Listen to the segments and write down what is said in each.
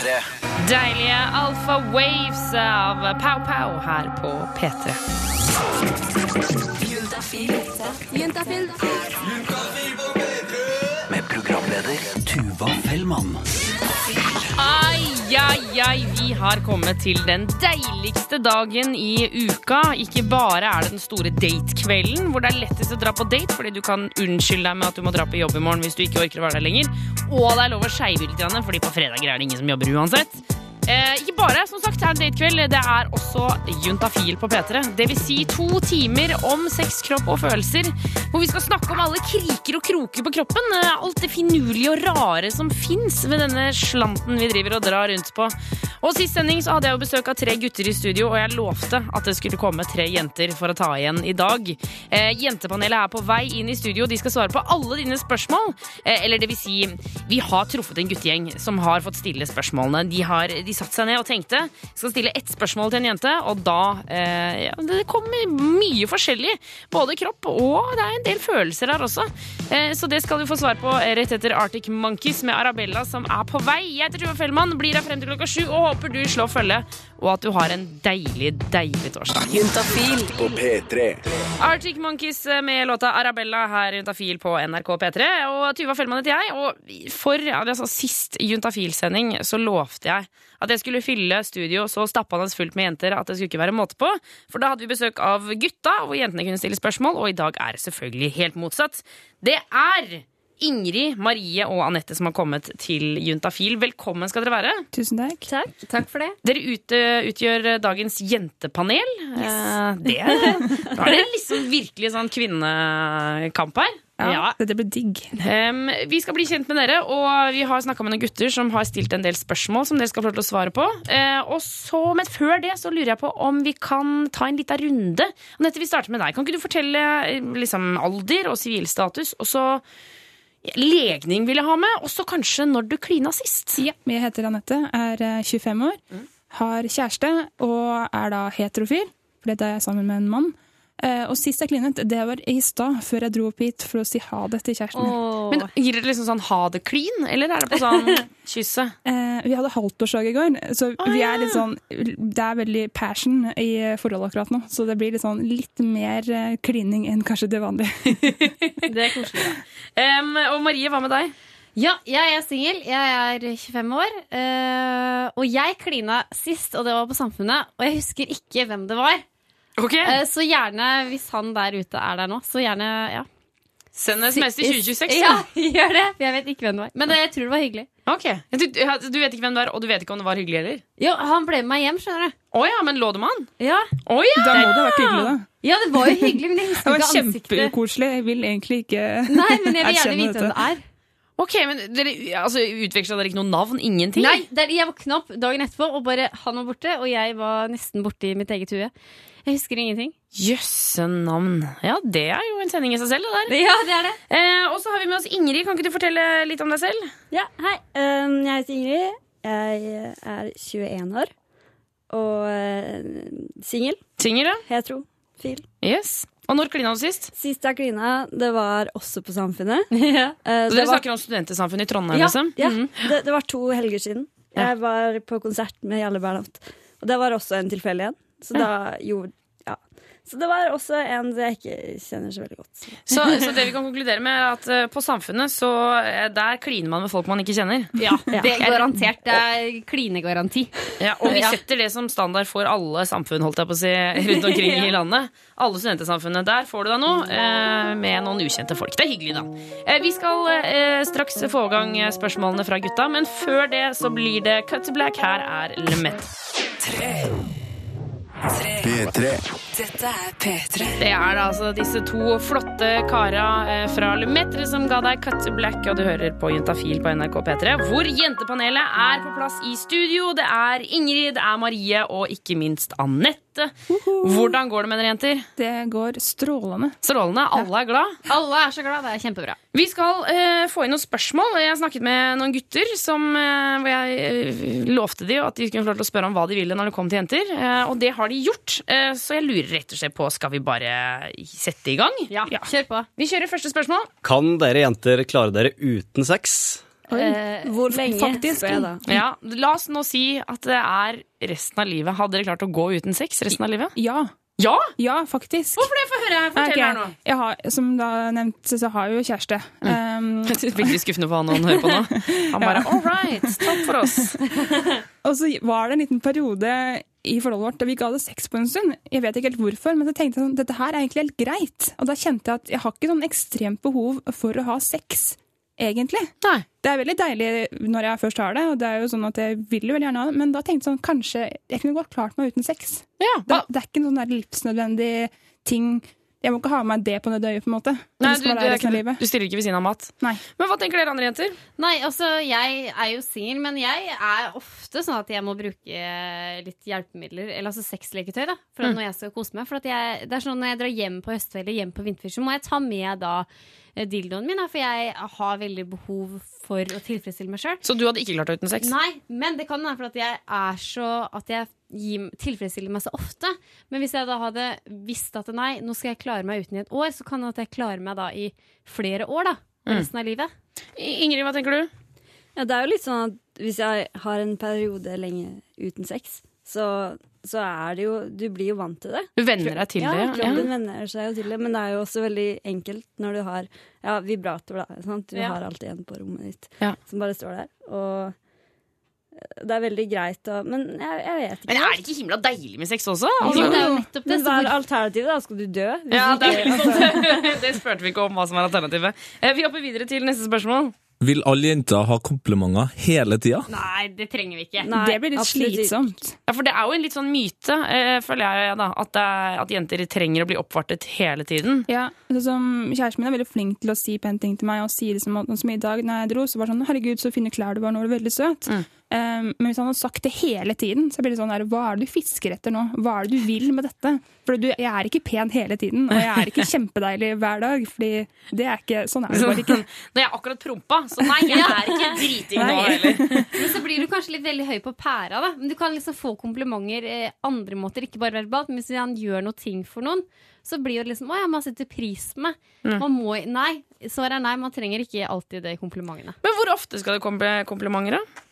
P3. Deilige Alfa Waves av Pow Pow her på P3. Med programleder Tuva Fellmann. Ai, ai, vi har kommet til den deiligste dagen i uka. Ikke bare er det den store datekvelden, hvor det er lettest å dra på date fordi du kan unnskylde deg med at du må dra på jobb i morgen hvis du ikke orker å være der lenger. Og det er lov å skeive litt, fordi på fredager er det ingen som jobber uansett. Eh, ikke bare som sagt, er det datekveld, det er også juntafil på P3. Det vil si to timer om sex, kropp og følelser, hvor vi skal snakke om alle kriker og kroker på kroppen. eh, Alt det finurlige og rare som fins ved denne slanten vi driver og drar rundt på. Og Sist sending så hadde jeg jo besøk av tre gutter i studio, og jeg lovte at det skulle komme tre jenter for å ta igjen i dag. Eh, jentepanelet er på vei inn i studio, de skal svare på alle dine spørsmål. Eh, eller det vil si, vi har truffet en guttegjeng som har fått stille spørsmålene. De har de satt seg ned og tenkte skal stille ett spørsmål til en jente, og da eh, ja, Det kommer mye forskjellig. Både kropp og det er en del følelser her også. Eh, så det skal du få svar på rett etter Arctic Monkeys med Arabella som er på vei. Jeg heter Tuva Fellmann, blir her frem til klokka sju og håper du slår følge, og at du har en deilig, deilig torsdag. På P3. Arctic Monkeys med låta Arabella her Juntafil på NRK P3. Og Tuva Fellmann heter jeg. Og for altså, sist Juntafil-sending så lovte jeg at jeg skulle fylle studio så stappende fullt med jenter at det skulle ikke være måte på. For da hadde vi besøk av gutta, hvor jentene kunne stille spørsmål. Og i dag er det selvfølgelig helt motsatt. Det er Ingrid, Marie og Anette som har kommet til Juntafil. Velkommen skal dere være. Tusen takk. Takk for det. Dere ut, utgjør dagens jentepanel. Eh, det er, da er det liksom virkelig sånn kvinnekamp her. Ja, Dette blir digg. Um, vi skal bli kjent med dere, og vi har snakka med noen gutter som har stilt en del spørsmål som dere skal få lov til å svare på. Uh, og så, Men før det så lurer jeg på om vi kan ta en liten runde. Anette, vi starter med deg. Kan ikke du fortelle eh, liksom, alder og sivilstatus, og så ja, legning vil jeg ha med, og så kanskje når du klina sist? Ja, jeg heter Anette, er eh, 25 år, har kjæreste og er da heterofil, for det er jeg sammen med en mann. Eh, Og sist jeg klinet, det var i stad, før jeg dro opp hit for å si ha det til kjæresten min. Men Gir dere liksom sånn ha det clean, eller er det på sånn kysse? Eh, vi hadde halvtårsdag i går, så Å, vi er litt sånn Det er veldig passion i forholdet akkurat nå, så det blir litt sånn litt mer eh, klining enn kanskje det vanlige. Det er koselig. Em, og Marie, hva med deg? Ja, jeg er singel. Jeg er 25 år. eh, og jeg klina sist, og det var på Samfunnet. Og jeg husker ikke hvem det var. Ok, Eh, så gjerne, hvis han der ute er der nå, så gjerne ja. Send SMS til 2026. Ja, gjør det. Jeg vet ikke hvem det var. Men det, jeg tror det var hyggelig. Ok, du, du vet ikke hvem det er, og du vet ikke om det var hyggelig heller? Jo, han ble med meg hjem, skjønner du. Å ja, men lå du med han? Ja, Å ja! Da må det ha vært hyggelig, da. ja det var jo hyggelig, men jeg Det husker var ikke ansiktet. kjempekoselig. Jeg vil egentlig ikke Nei, men jeg vil gjerne erkjenne vite hvem det er. Ok, men dere altså, Utveksla dere ikke noe navn? Ingenting? Nei, det er, jeg våkna opp dagen etterpå, og bare han var borte, og jeg var nesten borte i mitt eget hue. Jeg husker ingenting. Jøsse navn. Ja, det er jo en sending i seg selv, det der. Ja, det er det. Eh, og så har vi med oss Ingrid. Kan ikke du fortelle litt om deg selv? Ja, hei. Um, jeg heter Ingrid. Jeg er 21 år. Og uh, singel. Singel, ja? Hetero. Fil. Yes. Og når klina du sist? Sist jeg klina, det var også på Samfunnet. Ja. Uh, Så det, dere var, snakker om Studentersamfunnet i Trondheim, ja, liksom? ja, Mhm. det, det var to helger siden. Jeg var på konsert med Jalle Bernhoft. Og det var også en tilfeldig en. Så da gjorde Ja. Så det var også en jeg ikke kjenner så veldig godt. Så, så det vi kan konkludere med, er at eh, på Samfunnet, så eh, der kliner man med folk man ikke kjenner. Ja, det er garantert. Det er klinegaranti. Ja, og vi setter det som standard for alle samfunn holdt jeg på å si, rundt omkring i landet. Alle studentesamfunnet. Der får du deg noe eh, med noen ukjente folk. Det er hyggelig, da. Eh, vi skal straks få i gang spørsmålene fra gutta, men før det så blir det Cut to Black. Her er Lemet. P3. Dette er P3. Det er da altså disse to flotte kara eh, fra Lumetre som ga deg Cut to Black, og du hører på Juntafil på NRK P3, hvor jentepanelet er på plass i studio. Det er Ingrid, det er Marie og ikke minst Anette. Hvordan går det med dere jenter? Det går strålende. Strålende. Alle er glad. Alle er så glad. Det er kjempebra. Vi skal eh, få inn noen spørsmål. Jeg har snakket med noen gutter som, eh, hvor jeg eh, lovte de at de skulle få lov til å spørre om hva de ville når det kom til jenter. Eh, og det har de gjort. Eh, så jeg lurer rett og slett på skal vi bare sette i gang. Ja, Kjør på. Vi kjører første spørsmål. Kan dere jenter klare dere uten sex? Eh, Hvor lenge, faktisk. Ja, La oss nå si at det er resten av livet. Hadde dere klart å gå uten sex resten av livet? Ja. Ja! Ja, faktisk. Hvorfor det? Få høre. Fortell okay. her nå. Jeg har, som da nevnt, så har jeg jo kjæreste. Um, Veldig skuffende for han å høre på nå. Han bare all right, takk for oss. og så var det en liten periode i forholdet vårt da vi ikke hadde sex på en stund. Jeg vet ikke helt hvorfor, men så tenkte jeg sånn, dette her er egentlig helt greit. Og da kjente jeg at jeg har ikke sånn ekstremt behov for å ha sex, egentlig. Nei. Det er veldig deilig når jeg først har det, og det er jo sånn at jeg vil jo veldig gjerne ha det, men da tenkte jeg sånn, kanskje jeg kunne godt klart meg uten sex. Ja, Det, det er ikke en sånn der livsnødvendig ting. Jeg må ikke ha med meg det på nødøyet, på en måte. Nei, du, du, du stiller ikke ved siden av mat. Nei. Men hva tenker dere andre jenter? Nei, altså, jeg er jo singel, men jeg er ofte sånn at jeg må bruke litt hjelpemidler, eller altså sexleketøy, da, for at når jeg skal kose meg. For at jeg, det er sånn når jeg drar hjem på høstferie, hjem på vinterferie, så må jeg ta med da eh, dildoen min, da, for jeg har veldig behov for å tilfredsstille meg sjøl. Så du hadde ikke klart deg uten sex? Nei, men det kan være fordi at jeg er så At jeg gir, tilfredsstiller meg så ofte. Men hvis jeg da hadde visst at nei, nå skal jeg klare meg uten i et år, så kan det at jeg klarer meg da i flere år, da. Resten av livet. Ingrid, hva tenker du? Ja, det er jo litt sånn at hvis jeg har en periode lenge uten sex, så, så er det jo Du blir jo vant til det. Du venner deg til ja, det? kroppen venner seg jo til det, men det er jo også veldig enkelt når du har ja, vibrator. da, sant? Du Ja. har alltid en på rommet ditt Ja. som bare står der. Og det er veldig greit å Men jeg, jeg vet ikke. Men er det ikke himla deilig med sex også? Jo, Altså, det er jo nettopp det. Men hva er alternativet? da? Skal du dø? Ja, det, er ikke- det spurte vi ikke om hva som er alternativet. Eh, Vi hopper videre til neste spørsmål. Vil alle jenter ha komplimenter hele tida? nei, det trenger vi ikke. Nei, det blir litt slitsomt. Ja, For det er jo en litt sånn myte, eh, føler jeg, da. At, det er, at jenter trenger å bli oppvartet hele tiden. Ja, som Kjæresten min er veldig flink til å si pene ting til meg. Og si det som, at- som i dag når jeg dro, så var det sånn 'herregud, så fine klær du var, nå er du veldig søt'. Mm. Um, men hvis han hadde sagt det hele tiden, så blir det sånn der, hva er det du fisker etter nå? Hva er det du vil med dette? For du, jeg er ikke pen hele tiden, og jeg er ikke kjempedeilig hver dag. Fordi det er ikke, sånn er det bare ikke. Når jeg akkurat prompa, så nei, jeg er ikke driting nå heller. Men så blir du kanskje litt veldig høy på pæra, da. Men du kan liksom få komplimenter eh, andre måter, ikke bare verbalt. Men hvis han gjør noe ting for noen, så blir det liksom Å ja, man setter pris på meg. Man må Nei. Svaret er nei, man trenger ikke alltid de komplimentene. Men hvor ofte skal det komme komplimenter, da?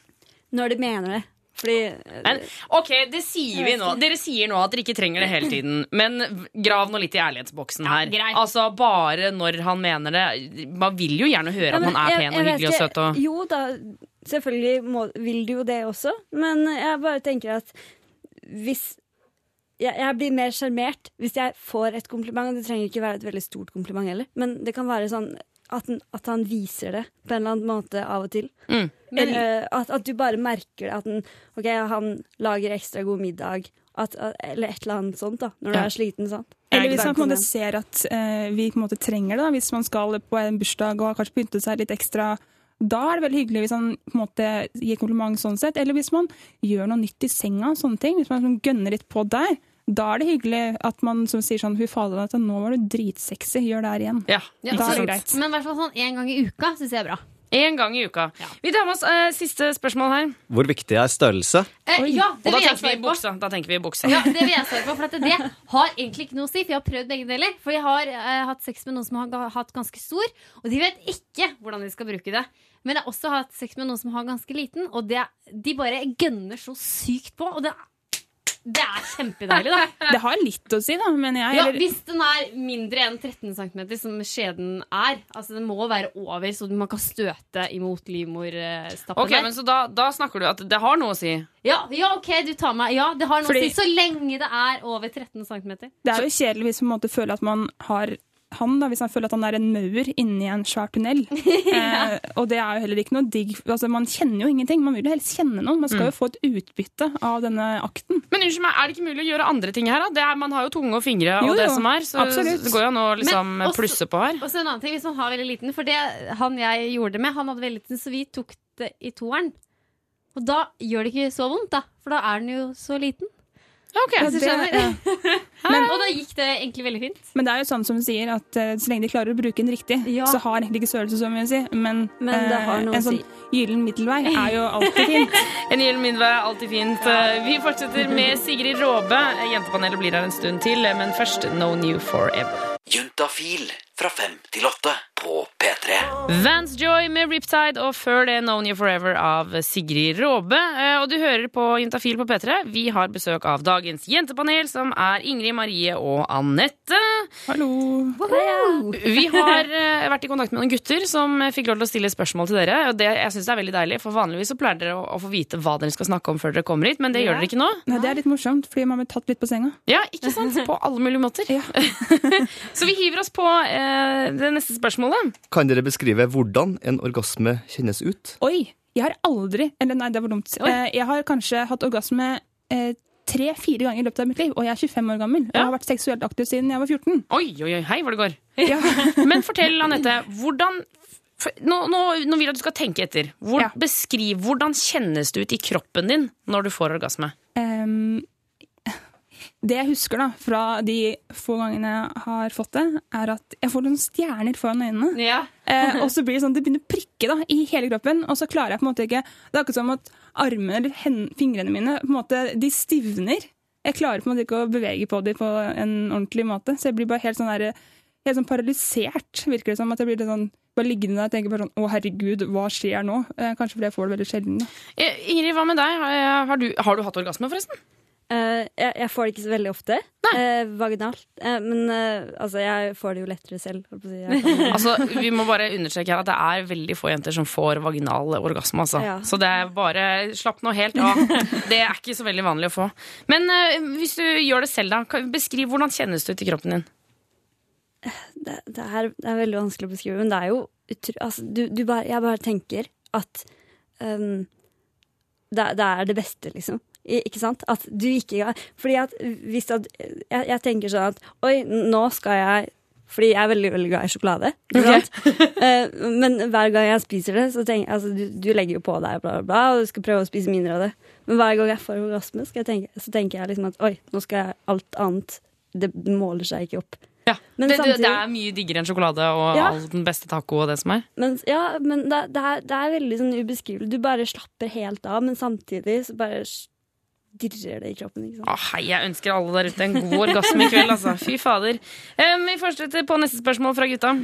Når de mener det. Fordi Men, ok, det sier vi nå. Dere sier nå at dere ikke trenger det hele tiden. Men grav nå litt i ærlighetsboksen her. Ja, Altså Bare når han mener det. Man vil jo gjerne høre Ja, at men man er jeg- pen og hyggelig og søt. Og... Jo da, selvfølgelig må, vil du jo det også, men jeg bare tenker at hvis jeg, jeg blir mer sjarmert hvis jeg får et kompliment. Det trenger ikke være et veldig stort kompliment heller, men det kan være sånn at, han- at han viser det på en eller annen måte av og til. Mm. Eller, at, at du bare merker det. At han, okay, han lager ekstra god middag. At, eller et eller annet sånt, da, når du Ja. er sliten. sant? Eller hvis man på en måte ser at eh, vi på en måte trenger det, da, hvis man skal på en bursdag og har kanskje pyntet seg litt ekstra, da er det veldig hyggelig hvis han på en måte gir kompliment sånn sett. Eller hvis man gjør noe nytt i senga, sånne ting. Hvis man sånn gønner litt på der. Da er det hyggelig at man som sier sånn Fy fader, dette, nå var du dritsexy, gjør det her igjen. Ja. Ja, Da er det greit. Men i hvert fall sånn én gang i uka syns jeg er bra. En gang i uka. Vi tar med oss eh, siste spørsmål her. Hvor viktig er størrelse? Eh, ja, det vil jeg svare på. Da tenker vi buksa. Ja, det vil jeg svare på, for at det har egentlig ikke noe å si. For jeg har prøvd begge deler. For jeg har eh, hatt sex med noen som har hatt ganske stor, og de vet ikke hvordan de skal bruke det. Men jeg har også hatt sex med noen som har ganske liten, og det, de bare gønner så sykt på. Og det, det er kjempedeilig, da. Det har litt å si, da, mener jeg. Ja, Eller, hvis den er mindre enn 13 cm, som skjeden er. Altså Den må være over, så man kan støte imot livmorstappen Ok, men Så da, da snakker du at det har noe å si? ja, ja, OK, du tar meg. Ja, det har noe Fordi- å si. Så lenge det er over 13 cm. det er jo kjedelig hvis man føler at man har han da, Hvis han føler at han er en maur inni en svær tunnel. eh, og det er jo heller ikke noe digg. Altså, man kjenner jo ingenting. Man vil jo helst kjenne noen. Man skal jo få et utbytte av denne akten. Men unnskyld meg, Er det ikke mulig å gjøre andre ting her? da? Det er, man har jo tunge og fingre og Jo, det jo. som er. Så Absolutt. det går jo an å liksom Men også- plusse på her. Og så en annen ting, hvis man har veldig liten For det han jeg gjorde det med, han hadde veldig liten, så vi tok det i toeren. Og da gjør det ikke så vondt, da. For da er den jo så liten. Ja, ok. så det- skjønner. og da gikk det egentlig veldig fint. Men det er jo sånn som du sier, at uh, så lenge de klarer å bruke den riktig, Ja. så har egentlig ikke størrelse så mye å si. Men, Men det har noe en sånn si. gyllen middelvei er jo alltid fint. En gyllen middelvei er alltid fint. Eh, Vi fortsetter med Sigrid Råbe. Jentepanelet blir her en stund til, men først No New Forever. Juntafil fra fem til åtte. På P3. Vans Joy med Riptide og før det Known You Forever av Sigrid Råbe. Eh, Og du hører på Juntafil på P3. Vi har besøk av dagens jentepanel, som er Ingrid Marie og Anette. Hallo. Vi har eh, vært i kontakt med noen gutter som fikk lov til å stille spørsmål til dere. Og det, jeg synes det er veldig deilig, for Vanligvis så pleier dere å, å få vite hva dere skal snakke om før dere kommer hit, men det gjør dere ikke nå. Nei, det er litt morsomt, fordi man blir tatt litt på senga. Ja, ikke sant? På alle mulige måter. Ja. Så vi hiver oss på eh, det neste spørsmålet. Kan dere beskrive hvordan en orgasme kjennes ut? Oi! Jeg har aldri Eller nei, det var dumt. Oi. Eh, Jeg har kanskje hatt orgasme eh, tre-fire ganger i løpet av mitt liv, og jeg er 25 år gammel. Og Ja. har vært seksuelt aktiv siden jeg var 14. Oi, oi, oi, hei hvor det går. Ja. Men fortell, Anette, hvordan nå, nå, nå vil jeg at du skal tenke etter. Hvor, Ja. Beskriv hvordan kjennes det ut i kroppen din når du får orgasme. Ehm, det jeg husker da, fra de få gangene jeg har fått det, er at jeg får noen stjerner foran øynene. Ja. Eh, og så blir det sånn, det begynner å prikke da, i hele kroppen, og så klarer jeg på en måte ikke Det er akkurat som at armene eller fingrene mine på en måte, de stivner. Jeg klarer på en måte ikke å bevege på dem på en ordentlig måte, så jeg blir bare helt sånn, der, helt sånn paralysert, virker det som. At jeg blir litt sånn, bare liggende der og tenker bare sånn Å, herregud, hva skjer nå? Eh, kanskje fordi jeg får det veldig sjelden. da. Eh, Ingrid, hva med deg? Har, har, du, har du hatt orgasme, forresten? Eh, jeg, jeg får det ikke så veldig ofte. eh, vaginalt. Eh, men eh, altså, jeg får det jo lettere selv. si. Altså, Vi må bare understreke her at det er veldig få jenter som får vaginal orgasme. Altså. Ja. Så det er bare slapp nå helt av. Det er ikke så veldig vanlig å få. Men eh, hvis du gjør det selv, da, beskriv hvordan kjennes det ut i kroppen din. det, det, er, det er veldig vanskelig å beskrive, men det er jo altså, du, du bare, Jeg bare tenker at um, det, det er det beste, liksom. Ikke sant? At du ikke Fordi at hvis at jeg, jeg tenker sånn at Oi, nå skal jeg Fordi jeg er veldig veldig glad i sjokolade. Okay. Eh, men hver gang jeg spiser det, så tenker jeg altså, du, du legger jo på deg, bla, bla, bla, og du skal prøve å spise mindre av det. Men hver gang jeg får orgasme, skal jeg tenke, så tenker jeg liksom at oi, nå skal jeg alt annet Det måler seg ikke opp. Ja. Det, samtidig- det er mye diggere enn sjokolade og Ja. all den beste taco og det som er. Men, ja, men det, det, er, det er veldig sånn ubeskrivelig. Du bare slapper helt av, men samtidig så bare dirrer det i kroppen. Ikke sant? Ah, hei, jeg ønsker alle der ute en god orgasme i kveld, altså. Fy fader. Um, vi fortsetter på neste spørsmål fra gutta.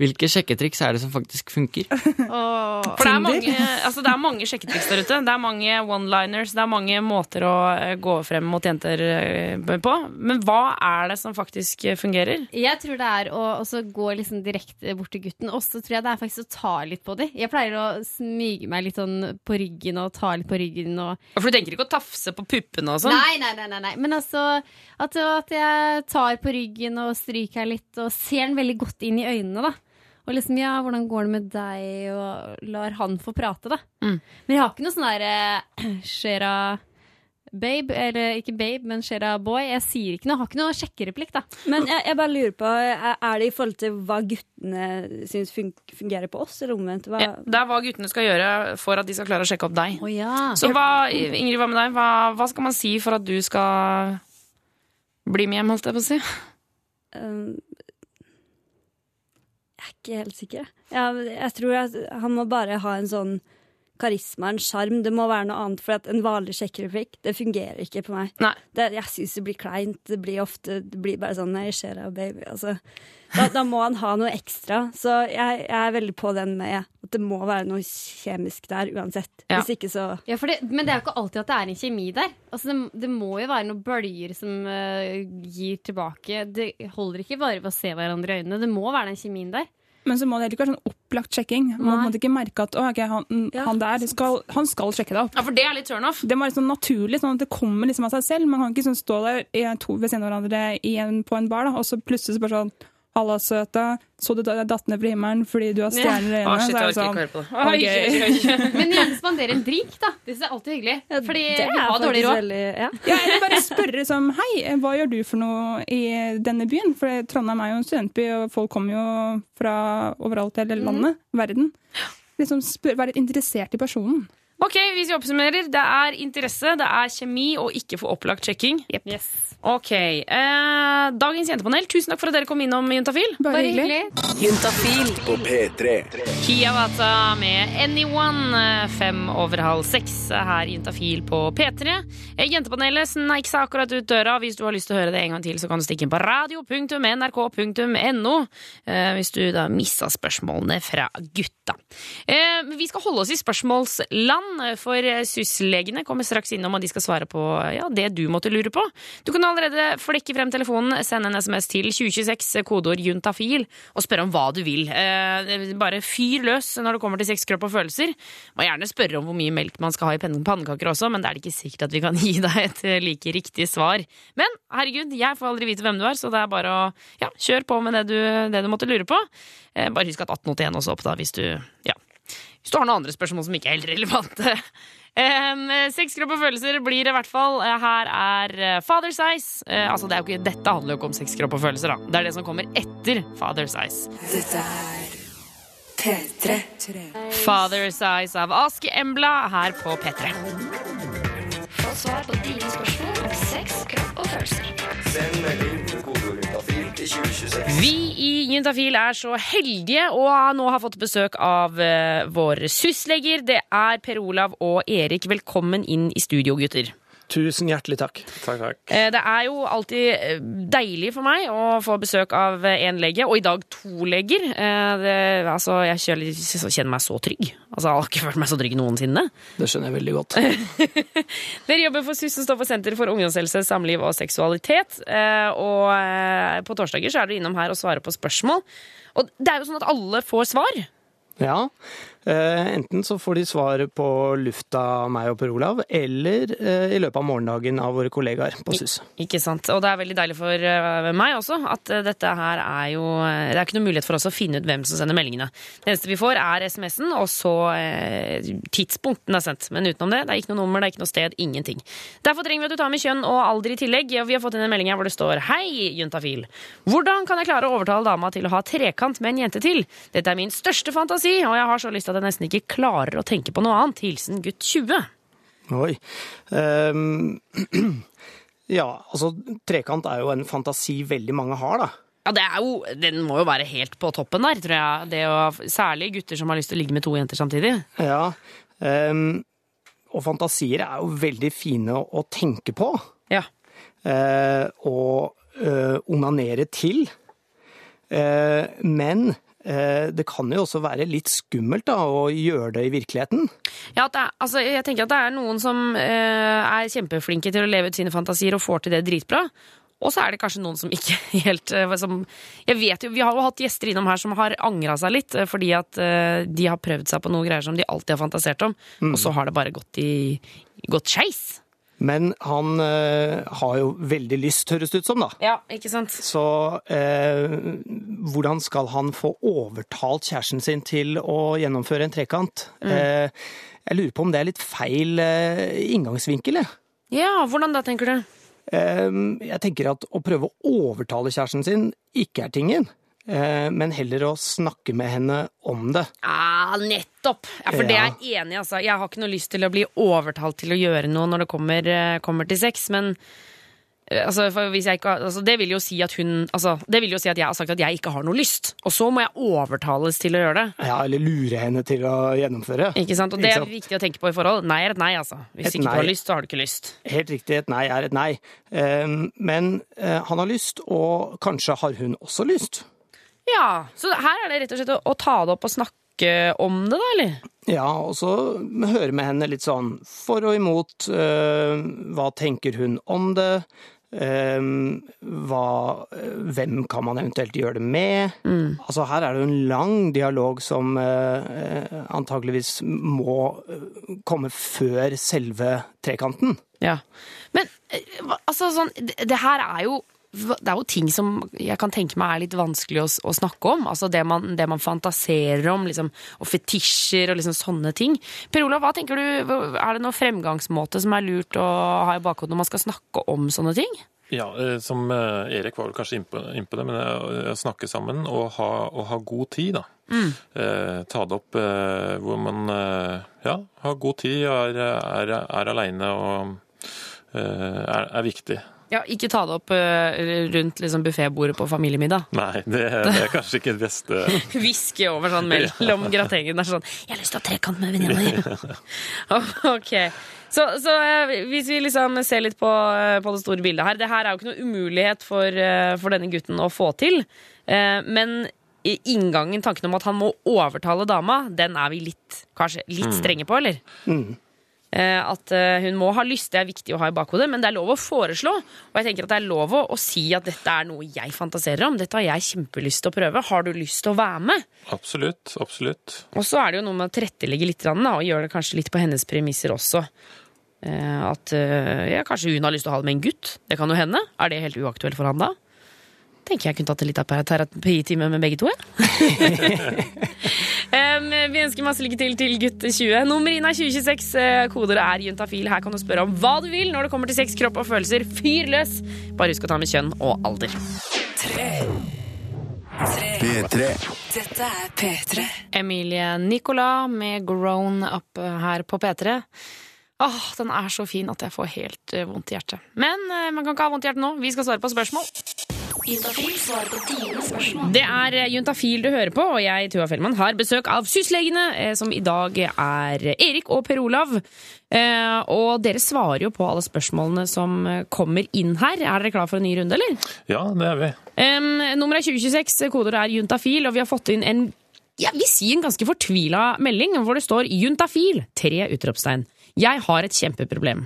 Hvilke sjekketriks er det som faktisk funker? For det er, mange, altså det er mange sjekketriks der ute. Det er mange one-liners, det er mange måter å eh, gå frem mot jenter eh, på. Men hva er det som faktisk fungerer? Jeg tror det er å også gå liksom direkte bort til gutten. Og så tror jeg det er faktisk å ta litt på dem. Jeg pleier å smyge meg litt sånn på ryggen og ta litt på ryggen. Og For du tenker ikke å tafse på puppene og sånn? Nei, nei, nei, nei, nei. Men altså at, at jeg tar på ryggen og stryker litt og ser den veldig godt inn i øynene, da. Og liksom, ja, hvordan går det med deg? Og lar han få prate, da. Mm. Men jeg har ikke noe sånn derre Shera babe, eller ikke babe, men Shera boy. Jeg sier ikke noe, har ikke noe sjekkereplikk, da. Men jeg, jeg bare lurer på, er det i forhold til hva guttene syns fun fungerer på oss, eller omvendt? Hva, Ja, det er hva guttene skal gjøre for at de skal klare å sjekke opp deg. Oh, ja. Så hva, Ingrid, hva med deg? Hva, hva skal man si for at du skal bli med hjem, holdt jeg på å si? Um, jeg er ikke helt sikker. Ja, jeg tror at han må bare ha en sånn karisma, en sjarm. Det må være noe annet, for at en vanlig sjekkereplikk, det fungerer ikke på meg. Nei. Det, jeg syns det blir kleint. Det blir ofte det blir bare sånn Nei, skjer det, baby? Altså, da, da må han ha noe ekstra. Så jeg, jeg er veldig på den med at det må være noe kjemisk der uansett. Ja. Hvis ikke så Ja, for det, men det er jo ikke alltid at det er en kjemi der. Altså, det, det må jo være noen bølger som uh, gir tilbake. Det holder ikke bare ved å se hverandre i øynene. Det må være den kjemien der. Men så må det heller ikke være sånn opplagt sjekking. Man må ikke merke at å, ok, han, han der skal, han skal sjekke deg opp. Ja, For det er litt turnoff. Det må være sånn naturlig, sånn at det kommer liksom av seg selv. Man kan ikke sånn stå der i to ved siden av hverandre i en, på en bar, da, og så plutselig så bare sånn Halla, søta. Så du da- datt ned fra himmelen fordi du har stjerner i øynene? shit, Så er det sånn, okay. Men gjerne spandere en drink, da. Det syns jeg er alltid hyggelig. Fordi ja, vi er har dårlig råd. veldig ja. Ja, eller bare spørre som Hei, hva gjør du for noe i denne byen? For Trondheim er jo en studentby, og folk kommer jo fra overalt i hele landet, verden. Liksom spør, Være litt interessert i personen. Ok, hvis vi oppsummerer. Det er interesse, det er kjemi og ikke for opplagt sjekking. Yes. Ok. Eh, dagens jentepanel, tusen takk for at dere kom innom Juntafil. Bare Bare hyggelig. hyggelig. Juntafil på P3. Kiawata med Anyone eh, fem over halv seks her i Juntafil på P3. Eh, Jentepanelet sneik seg akkurat ut døra. Hvis du har lyst til å høre det en gang til, så kan du stikke inn på radio.nrk.no eh, hvis du da missa spørsmålene fra gutta. Eh, vi skal holde oss i spørsmålsland, eh, for eh, SUS-legene kommer straks innom, og de skal svare på ja, det du måtte lure på. Du kan allerede flekke frem telefonen, sende en SMS til 2026, kodeord juntafil, og spørre om hva du vil. Eh, bare fyr løs når det kommer til sex, kropp og følelser. Må gjerne spørre om hvor mye melk man skal ha i pannekaker også, men det er det ikke sikkert at vi kan gi deg et eh, like riktig svar. Men herregud, jeg får aldri vite hvem du er, så det er bare å ja, kjøre på med det du, det du måtte lure på. Eh, bare husk at 1881 også opp, da, hvis du ja, hvis du har noen andre spørsmål som ikke er helt relevante. Um, Sex, kropp og følelser blir det i hvert fall. Eh, Her er Father's Father Size. Eh, altså, det er jo ikke, dette handler jo ikke om sex, kropp og følelser. da. Det er det som kommer etter Father Size. Dette er P3. Father Size av Aske Embla her på P3. Få svar på dine spørsmål om sex, kropp og følelser. Send melding Vi i Juntafil er så heldige og nå har fått besøk av uh, våre SUS-leger. Det er Per Olav og Erik. Velkommen inn i studio, gutter. Tusen hjertelig takk. Takk, takk. Eh, Det er jo alltid eh, deilig for meg å få besøk av én lege, og i dag to leger. Eh, Det, altså, jeg kjenner meg så trygg. Altså, jeg har ikke følt meg så trygg noensinne. Det skjønner jeg veldig godt. Dere jobber for SUS, som står for Senter for ungdomshelse, samliv og seksualitet. Eh, Og eh, på torsdager så er dere innom her og svarer på spørsmål. Og det er jo sånn at alle får svar. Ja, eh, enten så får de svar på lufta av meg og Per Olav, eller eh, i løpet av morgendagen av våre kollegaer på SUS. Ikke sant? Og det er veldig deilig for eh, meg også at eh, dette her er jo eh, Det er ikke noe mulighet for oss å finne ut hvem som sender meldingene. Det eneste vi får, er SMS-en, og så tidspunkten tidspunkt den er sendt. Men utenom det, det er ikke noe nummer, det er ikke noe sted, ingenting. Derfor trenger vi at du tar med kjønn og alder i tillegg. Vi har fått inn en melding her hvor det står Hei, juntafil. Hvordan kan jeg klare å overtale dama til å ha trekant med en jente til? Dette er min største fantasi, og jeg har så lyst til at jeg nesten ikke klarer å tenke på noe annet. Hilsen gutt 20. Oi. Um, ja, altså trekant er jo en fantasi veldig mange har, da. Ja, det er jo, Den må jo være helt på toppen der, tror jeg. Det å, særlig gutter som har lyst til å ligge med to jenter samtidig. Ja. um, og fantasier er jo veldig fine å, å tenke på. Ja. Uh, og uh, onanere til. Uh, men det kan jo også være litt skummelt da, å gjøre det i virkeligheten. Ja, det er, altså, jeg tenker at det er noen som eh, er kjempeflinke til å leve ut sine fantasier og får til det dritbra. Og så er det kanskje noen som ikke helt eh, som, Jeg vet jo, Vi har jo hatt gjester innom her som har angra seg litt, eh, fordi at eh, de har prøvd seg på noe greier som de alltid har fantasert om, og så har det bare gått i gått skeis. Men han eh, har jo veldig lyst, høres det ut som, da. Ja, ikke sant? Så eh, hvordan skal han få overtalt kjæresten sin til å gjennomføre en trekant? Eh, jeg lurer på om det er litt feil inngangsvinkel, jeg. Ja, hvordan da, tenker du? Jeg tenker at å prøve å overtale kjæresten sin ikke er tingen, men heller å snakke med henne om det. Ja, nettopp! Ja, For det er jeg enig i, altså. Jeg har ikke noe lyst til å bli overtalt til å gjøre noe når det kommer, eh, kommer til sex, men eh, Altså, ikke, altså, det vil jo si at hun altså, Det vil jo si at jeg har sagt at jeg ikke har noe lyst. Og så må jeg overtales til å gjøre det. Ja, eller lure henne til å gjennomføre. Ikke sant? Og det er viktig å tenke på i forhold. Nei er et nei, altså. Hvis Et ikke nei. du har lyst, så har du ikke lyst. Helt riktig, et nei er et nei. Eh, Men eh, han har lyst, og kanskje har hun også lyst. Ja, Så her er det rett og slett å, å ta det opp og snakke om det, da, eller? Ja, og så høre med henne litt sånn for og imot. Øh, hva tenker hun om det? Um, hva, eh, hvem kan man eventuelt gjøre det med? Altså Her er det jo en lang dialog som uh, antageligvis må komme før selve trekanten. Ja. Men altså sånn Det, det her er jo det er jo ting som jeg kan tenke meg er litt vanskelig å, å snakke om. Altså det man, det man fantaserer om, liksom, og fetisjer og liksom sånne ting. Per Olav, hva tenker du, er det noen fremgangsmåte som er lurt å ha i bakhodet når man skal snakke om sånne ting? Ja, eh, som eh, Erik var vel kanskje innpå inn på det, men å å snakke sammen og ha, og ha god tid, da. Mm. Eh, ta det opp eh, hvor man eh, ja, har god tid, er, er, er aleine og eh, er, er viktig. Ja, ikke ta det opp eh, rundt liksom, buffébordet på familiemiddag. Nei, det, det er kanskje ikke det beste. Hviske over sånn mellom gratengen. Er sånn 'Jeg har lyst til å ha trekant med venninna di'. ok. Så, så eh, hvis vi liksom ser litt på, eh, på det store bildet her Det her er jo ikke noe umulighet for, for denne gutten å få til. Eh, Men i- inngangen, tanken om at han må overtale dama, den er vi litt, kanskje litt Mm. strenge på, eller? Eh, At eh, hun må ha lyst, det er viktig å ha i bakhodet, men det er lov å foreslå. Og jeg tenker at det er lov å, å si at dette er noe jeg fantaserer om. Dette har jeg kjempelyst til å prøve. Har du lyst til å være med? Absolutt. Absolutt. Og så er det jo noe med å tilrettelegge litt, og gjøre det kanskje litt på hennes premisser også. Eh, At eh, ja, kanskje hun har lyst til å ha det med en gutt. Det kan jo hende. Er det helt uaktuelt for han da? Tenker jeg kunne tatt en liten terapitime med begge to. jeg. um, vi ønsker masse lykke til til gutt 20. Nummer inn er 2026. eh, Koder er juntafil. Her kan du spørre om hva du vil når det kommer til sex, kropp og følelser. Fyr løs! Bare husk å ta med kjønn og alder. P3. Dette er P3. Emilie Nicolas med Grown Up her på P3. Åh, den er så fin at jeg får helt eh, vondt i hjertet. Men eh, man kan ikke ha vondt i hjertet nå. Vi skal svare på spørsmål. Juntafil svarer på dine spørsmål. Det er eh, Juntafil du hører på, og jeg, Tuva Fellmann, har besøk av Syslegene, eh, som i dag er Erik og Per Olav. Eh, Og dere svarer jo på alle spørsmålene som kommer inn her. Er dere klar for en ny runde, eller? Ja, det er vi. Um, nummer er 2026, koder er juntafil, og vi har fått inn en jeg vil si en ganske fortvila melding hvor det står 'juntafil', tre utropstegn. Jeg har et kjempeproblem.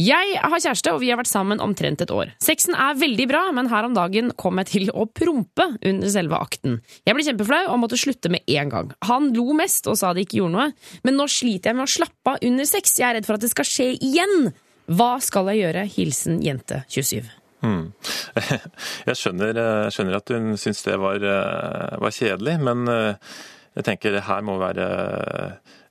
Jeg har kjæreste, og vi har vært sammen omtrent et år. Sexen er veldig bra, men her om dagen kom jeg til å prompe under selve akten. Jeg ble kjempeflau og måtte slutte med en gang. Han lo mest og sa det ikke gjorde noe, men nå sliter jeg med å slappe av under sex. Jeg er redd for at det skal skje igjen. Hva skal jeg gjøre? Hilsen jente 27. Hmm. Jeg skjønner, jeg skjønner at hun syns det var, eh, var kjedelig, men eh, jeg tenker det her må være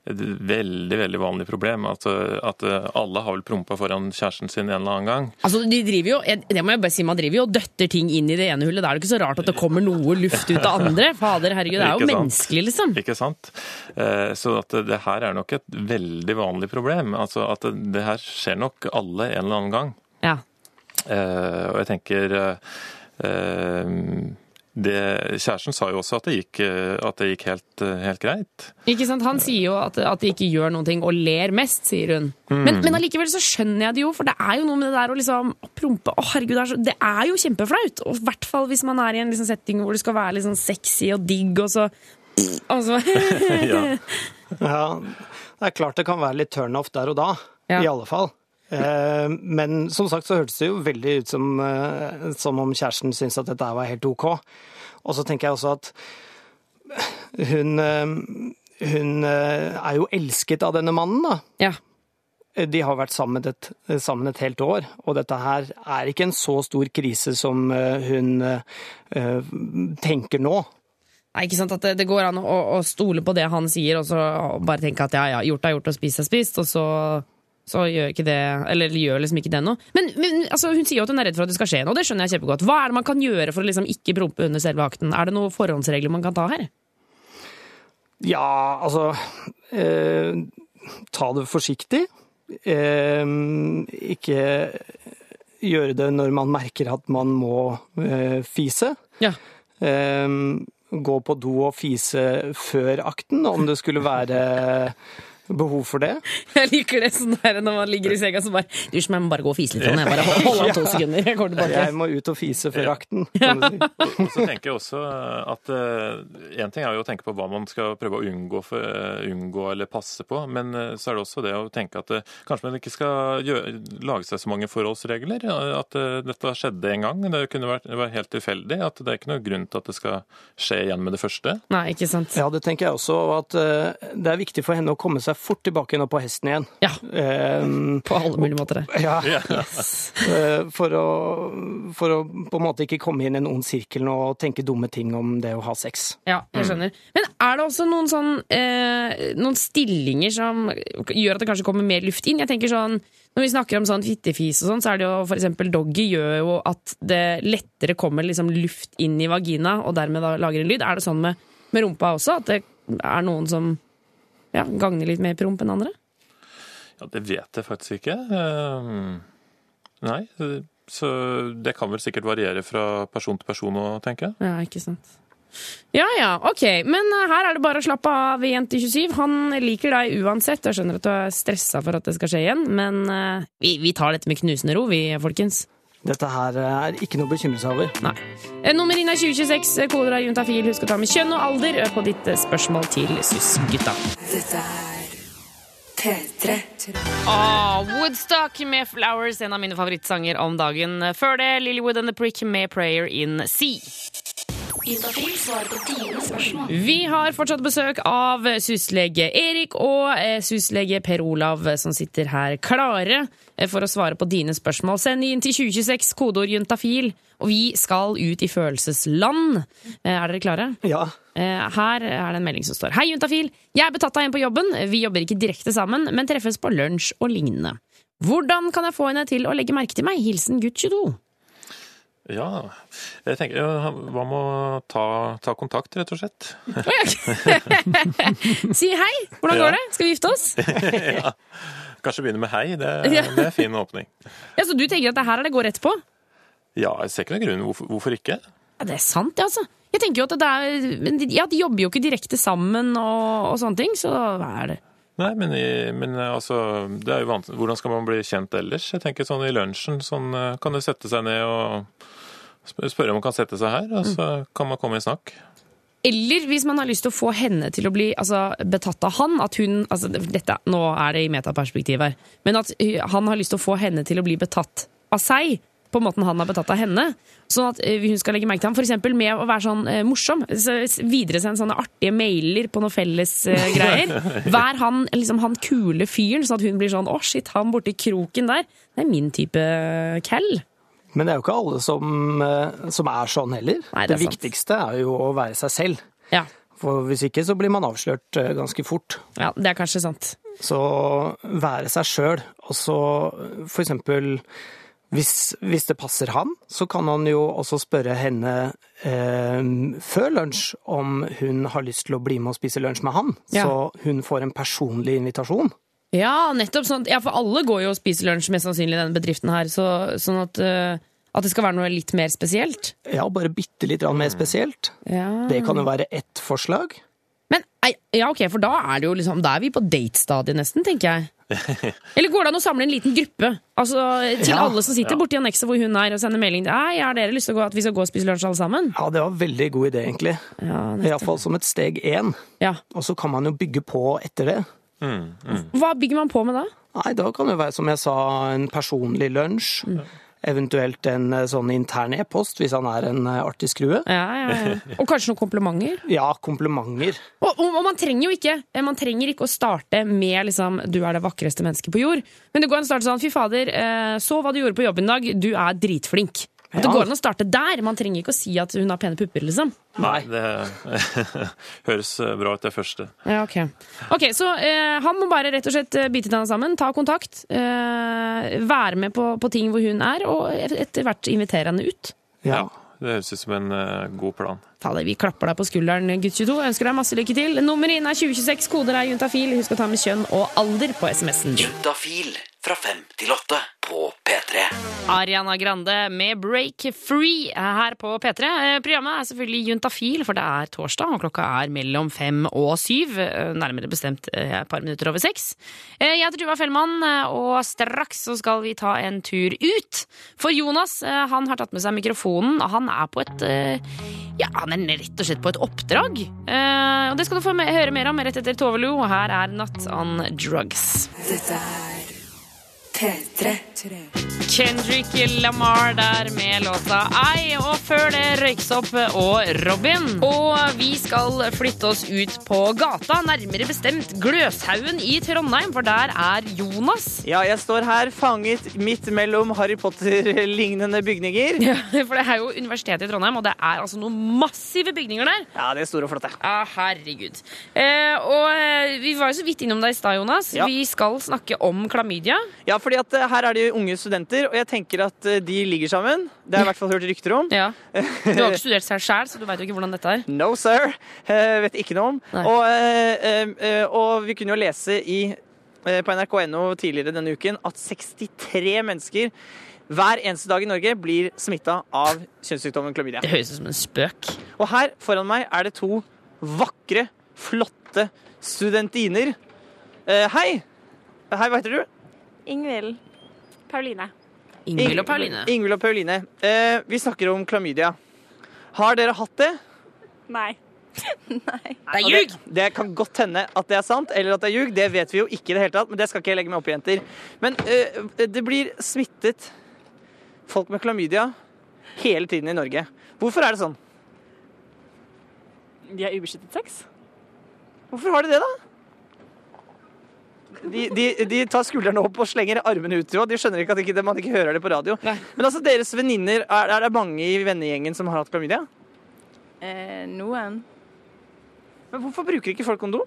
et veldig veldig vanlig problem. At, at alle har vel prompa foran kjæresten sin en eller annen gang. Altså, de driver jo, det må jeg bare si, Man driver jo og døtter ting inn i det ene hullet. Da er det ikke så rart at det kommer noe luft ut av andre. Fader, herregud, det er jo menneskelig, liksom. Ikke sant? Eh, Så at det her er nok et veldig vanlig problem. Altså at det- her skjer nok alle en eller annen gang. Ja. Eh, Og jeg tenker eh, det, Kjæresten sa jo også at det gikk, eh, at det gikk helt, eh, helt greit. Ikke sant? Han sier jo at, at de ikke gjør noen ting, og ler mest, sier hun. Mm. Men, men allikevel så skjønner jeg det jo, for det er jo noe med det der å liksom prompe Å, herregud, det er, så, det er jo kjempeflaut. Og i hvert fall hvis man er i en liksom setting hvor du skal være litt sånn sexy og digg, og så og så Ja, det er klart det kan være litt turn-off der og da, Ja. i alle fall. Eh, Men som sagt så hørtes det jo veldig ut som, eh, som om kjæresten syntes at dette var helt OK. Og så tenker jeg også at hun, eh, hun er jo elsket av denne mannen, da. Ja. De har vært sammen et, sammen et helt år, og dette her er ikke en så stor krise som hun tenker nå. Nei, ikke sant at det, det går an å, å stole på det han sier, og så bare tenke at ja, ja, gjort er gjort og spist er spist, og så, så gjør ikke det Eller gjør liksom ikke det noe. Men, men altså, hun sier jo at hun er redd for at det skal skje noe, det skjønner jeg kjempegodt. Hva er det man kan gjøre for å liksom ikke prompe under selve akten? Er det noen forhåndsregler man kan ta her? Ja, altså eh, Ta det forsiktig. Eh, ikke gjøre det når man merker at man må eh, fise. Ja. Eh, gå på do og fise før akten, om det skulle være behov for det. Jeg liker det sånn der når man ligger i senga så bare Du, jeg må bare gå og fise litt. Sånn. Jeg bare holder hold to sekunder. Jeg går tilbake. Jeg må ut og fise før akten. Ja. si. Og så tenker jeg også at Én ting er jo å tenke på hva man skal prøve å unngå, for, eh, unngå eller passe på, men eh, så er det også det å tenke at eh, kanskje man ikke skal gjøre, lage seg så mange forholdsregler. At eh, dette skjedde en gang. Det kunne vært, være helt tilfeldig. At det er ikke noe grunn til at det skal skje igjen med det første. Nei, ikke sant. Ja, det tenker jeg også. At eh, det er viktig for henne å komme seg fort tilbake nå på hesten igjen. Ja. Eh, På alle mulige måter. ja. Yes. Eh, For å, for å på en måte ikke komme inn i en ond sirkel og tenke dumme ting om det å ha sex. Ja, jeg skjønner. Men er det også noen sånn eh, Noen stillinger som gjør at det kanskje kommer mer luft inn? Jeg tenker sånn Når vi snakker om sånn fittefis og sånn, så er det jo for eksempel doggy gjør jo at det lettere kommer liksom luft inn i vagina, og dermed da lager en lyd. Er det sånn med, med rumpa også? At det er noen som ja, gagner litt mer promp enn andre? Ja, det vet jeg faktisk ikke. Eh, Nei, så det kan vel sikkert variere fra person til person å tenke. Ja, ikke sant. Ja ja, ok. Men eh, her er det bare å slappe av, Jente27. Han liker deg uansett. Jeg skjønner at du er stressa for at det skal skje igjen, men eh, vi, vi tar dette med knusende ro, vi, folkens. Dette her er ikke noe å bekymre seg over. Nei. Eh, Nummer inn er 2026. Kolera Koder av juntafil. Husk å ta med kjønn og alder eh, på ditt eh, spørsmål til SUS-gutta. Dette er P3. Ah, Woodstock med Flowers, en av mine favorittsanger om dagen. Før det Lilywood and the Prick med Prayer in Sea. Juntafil svarer på dine spørsmål. Vi har fortsatt besøk av syslege Erik og eh, syslege Per Olav, eh, som sitter her klare eh, for å svare på dine spørsmål. Send inn til 2026, kodeord juntafil, og vi skal ut i følelsesland. Er dere klare? Ja. Her er det en melding som står Hei, juntafil. Jeg er betatt av en på jobben. Vi jobber ikke direkte sammen, men treffes på lunsj og lignende. Hvordan kan jeg få henne til å legge merke til meg? Hilsen gutt 22. Ja, jeg tenker ja, Hva med å ta, ta kontakt, rett og slett? Si hei! Hvordan Ja. går det? Skal vi gifte oss? ja. Kanskje begynne med hei. Det, Ja. det er en fin åpning. Ja, Så du tenker at det her er det går rett på? Ja, jeg ser ikke noen grunn. Hvorfor, hvorfor ikke? Ja, det er sant, det, altså. Jeg tenker jo at det er Ja, de jobber jo ikke direkte sammen og, og sånne ting, så hva er det? Nei, men, i, men altså, er. Hvordan skal man bli kjent ellers? Jeg tenker sånn i lunsjen, sånn eh, kan du sette seg ned og spørre om man kan sette seg her, og så kan man komme i snakk. Eller hvis man har lyst til å få henne til å bli altså, betatt av han, at hun altså, dette, Nå er det i metaperspektiv her, men at han har lyst til å få henne til å bli betatt av seg. På måten han har betatt av henne. Sånn at hun skal legge merke til ham. F.eks. med å være sånn eh, morsom. Så, videresend sånne artige mailer på noen felles eh, greier. Vær han, liksom, han kule fyren, sånn at hun blir sånn 'Å, shit, han borti kroken der'. Det er min type cal. Men det er jo ikke alle som, eh, som er sånn heller. Nei, det det viktigste er jo å være seg selv. Ja. For hvis ikke så blir man avslørt eh, ganske fort. ja, det er kanskje sant. Så være seg sjøl, og så for eksempel hvis, hvis det passer han, så kan han jo også spørre henne eh, før lunsj om hun har lyst til å bli med og spise lunsj med han. Ja. Så hun får en personlig invitasjon. Ja, nettopp sånn. Ja, for alle går jo og spiser lunsj mest sannsynlig i denne bedriften her, så, sånn at, uh, at det skal være noe litt mer spesielt. Ja, bare bitte litt mer spesielt. Ja. Det kan jo være ett forslag. Men ja, ok, for da er det jo liksom Da er vi på datestadiet nesten, tenker jeg. Eller går det an å samle en liten gruppe? Altså Til Ja. alle som sitter Ja. borti annekset hvor hun er, og sender melding Nei, har dere lyst til å gå, at vi skal gå og spise lunsj alle sammen? Ja, det var en veldig god idé, egentlig. Ja. Iallfall som et steg én. Ja. Og så kan man jo bygge på etter det. Hva bygger man på med da? Nei, da kan det være, som jeg sa, en personlig lunsj. Eventuelt en eh, sånn intern e-post, hvis han er en eh, artig skrue. Ja, ja, ja. Og kanskje noen komplimenter? Ja, komplimenter. Og, og, og man trenger jo ikke eh, Man trenger ikke å starte med liksom, 'du er det vakreste mennesket på jord'. Men det går an å starte sånn 'fy fader, eh, så hva du gjorde på jobben i dag, du er dritflink'. At det går an å starte der. Man trenger ikke å si at hun har pene pupper, liksom. Nei, det høres bra ut, det første. Ja, ok. Ok, Så eh, han må bare rett og slett eh, bite tenna sammen, ta kontakt, eh, være med på, på ting hvor hun er, og etter hvert invitere henne ut. Ja. Det høres ut som en uh, god plan. Ta det, Vi klapper deg på skulderen, gutt 22. Ønsker deg masse lykke til. Nummeret inn er 2026, koder er juntafil. Husk å ta med kjønn og alder på SMS-en. Juntafil fra fem til åtte på P3. Ariana Grande med Break Free her på P3. Eh, Programmet er selvfølgelig juntafil, for det er torsdag, og klokka er mellom fem og syv. eh, Nærmere bestemt eh, et par minutter over seks. Eh, Jeg heter Tuva Fellmann, og straks så skal vi ta en tur ut. For Jonas han har tatt med seg mikrofonen, og han er på et ja, han er rett og slett på et oppdrag. Eh, Og Det skal du få høre mer om rett etter Tove Lo, og her er Not On Drugs. Dette er P3. Kendrick Lamar der med låta Ei, og før det Røyksopp og Robin. Og vi skal flytte oss ut på gata, nærmere bestemt Gløshaugen i Trondheim, for der er Jonas. Ja, jeg står her fanget midt mellom Harry Potter-lignende bygninger. Ja, for det er jo Universitetet i Trondheim, og det er altså noen massive bygninger der. Ja, det er store og flotte. Ja, herregud. Eh, og eh, vi var jo så vidt innom deg i stad, Jonas. Ja. Vi skal snakke om klamydia. Ja, fordi at eh, her er det jo unge studenter, og jeg tenker at eh, de ligger sammen. Det har jeg i hvert fall hørt rykter om. Ja. Du har ikke studert seg sjæl, så du veit jo ikke hvordan dette er. No, sir. Eh, vet ikke noe om. Og, og vi kunne jo lese i, på nrk.no tidligere denne uken at 63 mennesker hver eneste dag i Norge blir smitta av kjønnssykdommen klamydia. Det høres ut som en spøk. Og her foran meg er det to vakre, flotte studentiner. Eh, hei! Hei, hva heter du? Ingvild. Pauline. Ingvild og Pauline. Ingvild og Pauline. Eh, vi snakker om klamydia. Har dere hatt det? Nei. Det Og Det, det kan godt hende at det er sant, eller at det er ljug. Det vet vi jo ikke i det hele tatt, men det skal ikke jeg legge meg opp i, jenter. Men eh, det blir smittet folk med klamydia hele tiden i Norge. Hvorfor er det sånn? De har ubeskyttet sex. Hvorfor har de det, da? De, de, de tar skuldrene opp og slenger armene ut. Jo. De skjønner ikke at ikke, man ikke hører det på radio. Men altså, deres venninner, er, er det mange i vennegjengen som har hatt klamydia? Eh, noen. Men hvorfor bruker ikke folk kondom?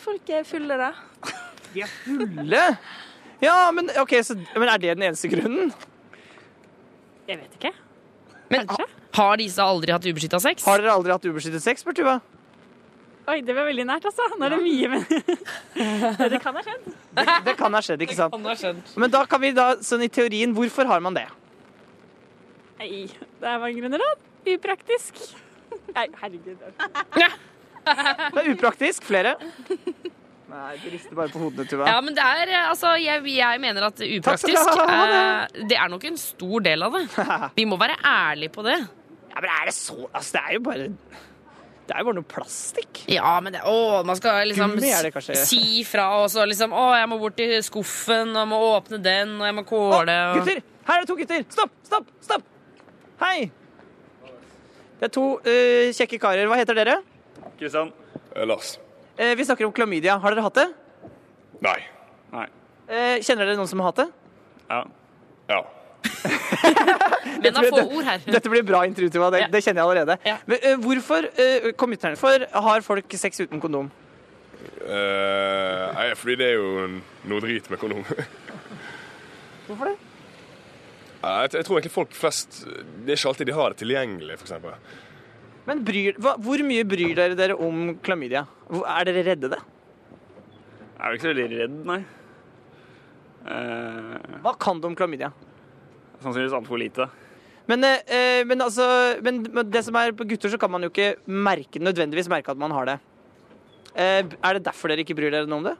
Folk er fulle, da. De er fulle? Ja, men, ok, så, men er det den eneste grunnen? Jeg vet ikke. Men ha- har disse aldri hatt ubeskytta sex? Har dere aldri hatt ubeskyttet sex, spør Tuva? Oi, det var veldig nært, altså. Nå er det mye, men Det kan ha skjedd. Det, det kan ha skjedd, ikke sant? Det kan ha skjedd. Men da kan vi da, sånn i teorien, hvorfor har man det? Nei, det er mange grunner, da. Upraktisk. Nei, herregud. Det er upraktisk. Flere? Nei, du rister bare på hodene, Tuva. Ja, men det er eh, altså Jeg, jeg mener at Takk skal upraktisk du ha, eh, Det er nok en stor del av det. Vi må være ærlige på det. Ja, men er det så Altså, det er jo bare Det er jo bare noe plastikk. Ja, men det, å, man skal liksom det si fra og så liksom Å, jeg må bort til skuffen, og jeg må åpne den, og jeg må kåle og... Gutter! Her er det to gutter! Stopp! Stopp! Stopp! Hei! Det er to uh, kjekke karer. Hva heter dere? Kristian. Lars. Eh, vi snakker om klamydia. Har dere hatt det? Nei. Nei. Eh, kjenner dere noen som har hatt det? Ja. Ja. Men da få ord her. Dette blir bra intervju. Det, det kjenner jeg allerede. Men, uh, hvorfor uh, kom ut? For har folk sex uten kondom? Uh, nei, fordi det er jo noe drit med kondom. Hvorfor det? Uh, jeg, jeg tror egentlig folk flest Det er ikke alltid de har det tilgjengelig, f.eks. Men bryr, hva, hvor mye bryr dere dere om klamydia? Hvor- Er dere redde det? Jeg er ikke så veldig redd, nei. Uh... Hva kan du om klamydia? Sannsynligvis altfor lite. Men, eh, men, altså, men, det som er på gutter, så kan man jo ikke merke, nødvendigvis merke at man har det. Eh, er det derfor dere ikke bryr dere noe om det?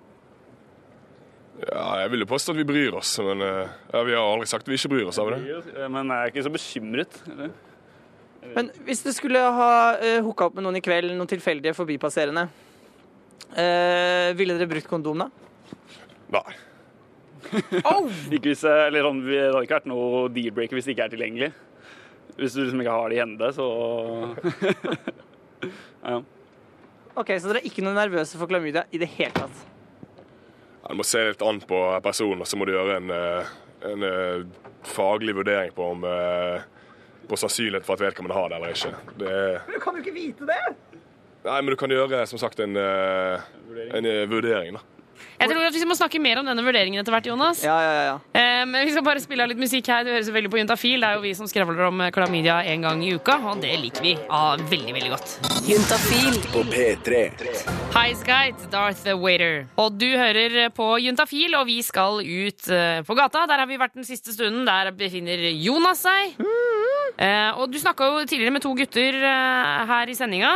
Ja, jeg vil jo påstå at vi bryr oss, men eh, ja, vi har aldri sagt at vi ikke bryr oss av det. Men jeg er ikke så bekymret. Eller? Men hvis du skulle ha uh, hooka opp med noen i kveld, noen tilfeldige forbipasserende, eh, ville dere brukt kondom da? Nei. Ikke hvis, eller sånn, det hadde ikke vært noe deal-breaker hvis det ikke er tilgjengelig. Hvis du liksom ikke har det i hende, så ja. Ok, Så dere er ikke noe nervøse for klamydia i det hele tatt? Ja, Du må se litt an på personen, og så må du gjøre en, eh, en eh, faglig vurdering på om eh, på sannsynlighet for at vedkommende har det eller ikke. Det er, Men du kan jo ikke vite det! nei, men du kan gjøre som sagt en, eh, en eh, vurdering, da. Jeg tror at Vi må snakke mer om denne vurderingen etter hvert, Jonas. Ja, ja, ja. Eh, men vi skal bare spille av litt musikk her. Du høres veldig på Juntafil. Det er jo vi som skravler om klamydia en gang i uka, og det liker vi ah, veldig, veldig godt. Juntafil. På P3. Highskite, Darth Waiter. Og du hører på Juntafil, og vi skal ut eh, på gata. Der har vi vært den siste stunden. Der befinner Jonas seg. Eh, og du snakka jo tidligere med to gutter her i sendinga.